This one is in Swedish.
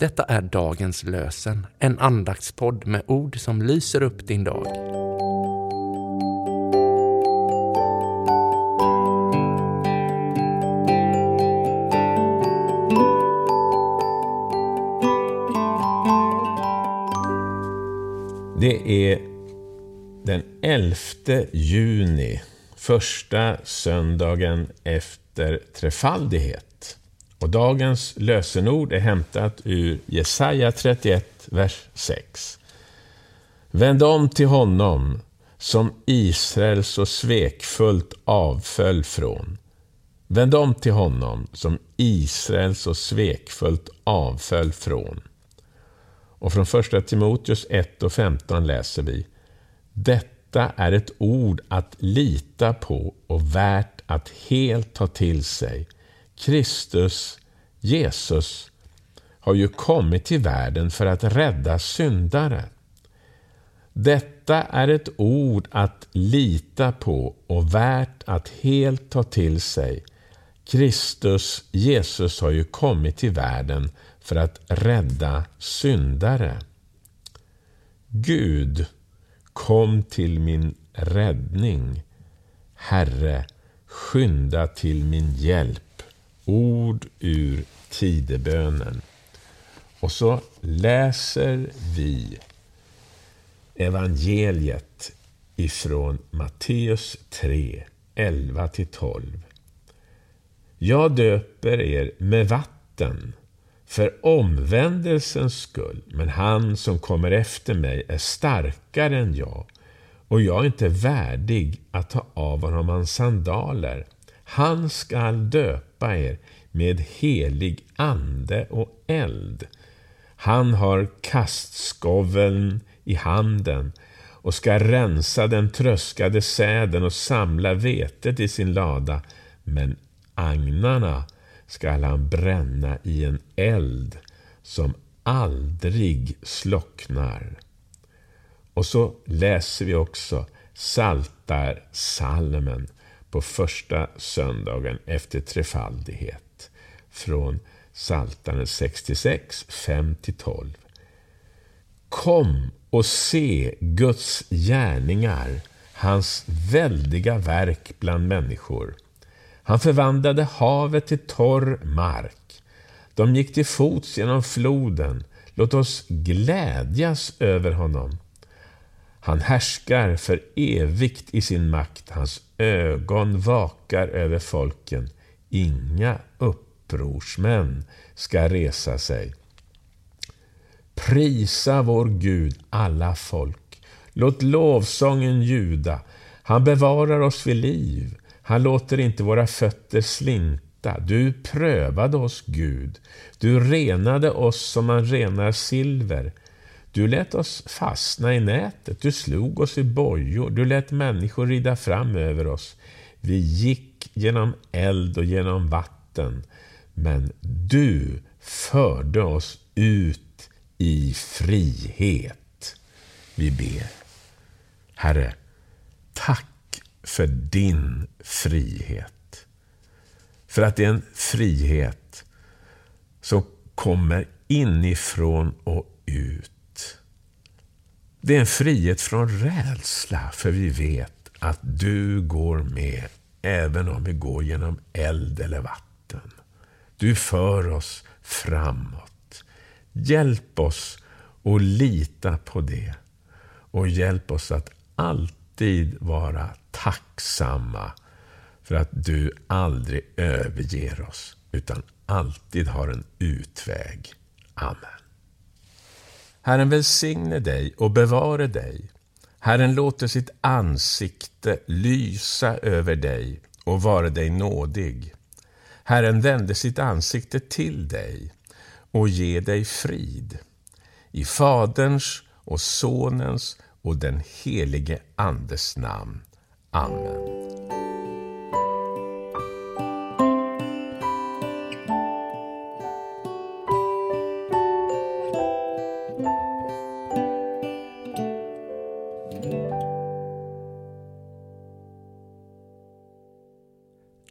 Detta är dagens lösen, en andaktspodd med ord som lyser upp din dag. Det är den 11 juni, första söndagen efter trefaldighet. Och dagens lösenord är hämtat ur Jesaja 31, vers 6. Vänd om till honom som Israel så svekfullt avföll från. Vänd om till honom som Israel så svekfullt avföll från. Och från första Timoteus 1 och 15 läser vi Detta är ett ord att lita på och värt att helt ta till sig. Kristus, Jesus, har ju kommit till världen för att rädda syndare. Detta är ett ord att lita på och värt att helt ta till sig. Kristus, Jesus, har ju kommit till världen för att rädda syndare. Gud, kom till min räddning. Herre, skynda till min hjälp. Ord ur tidebönen. Och så läser vi evangeliet ifrån Matteus 3, 11-12. Jag döper er med vatten för omvändelsens skull, men han som kommer efter mig är starkare än jag och jag är inte värdig att ta av honom hans sandaler. Han skall döpa er med helig ande och eld. Han har kastskoveln i handen och ska rensa den tröskade säden och samla vetet i sin lada, men agnarna skall han bränna i en eld som aldrig slocknar. Och så läser vi också Saltar salmen på första söndagen efter trefaldighet från Psaltaren 66, 5-12. Kom och se Guds gärningar, hans väldiga verk bland människor. Han förvandlade havet till torr mark. De gick till fots genom floden. Låt oss glädjas över honom. Han härskar för evigt i sin makt. Hans ögon vakar över folken. Inga upprorsmän ska resa sig. Prisa vår Gud, alla folk. Låt lovsången ljuda. Han bevarar oss vid liv. Han låter inte våra fötter slinta. Du prövade oss, Gud. Du renade oss som man renar silver. Du lät oss fastna i nätet. Du slog oss i bojor. Du lät människor rida fram över oss. Vi gick genom eld och genom vatten. Men du förde oss ut i frihet. Vi ber. Herre, tack för din frihet. För att det är en frihet som kommer inifrån och ut. Det är en frihet från rädsla, för vi vet att du går med även om vi går genom eld eller vatten. Du för oss framåt. Hjälp oss att lita på det och hjälp oss att alltid vara tacksamma för att du aldrig överger oss, utan alltid har en utväg. Amen. Herren välsigne dig och bevare dig. Herren låter sitt ansikte lysa över dig och vara dig nådig. Herren vände sitt ansikte till dig och ge dig frid. I Faderns och Sonens och den helige Andes namn. Amen.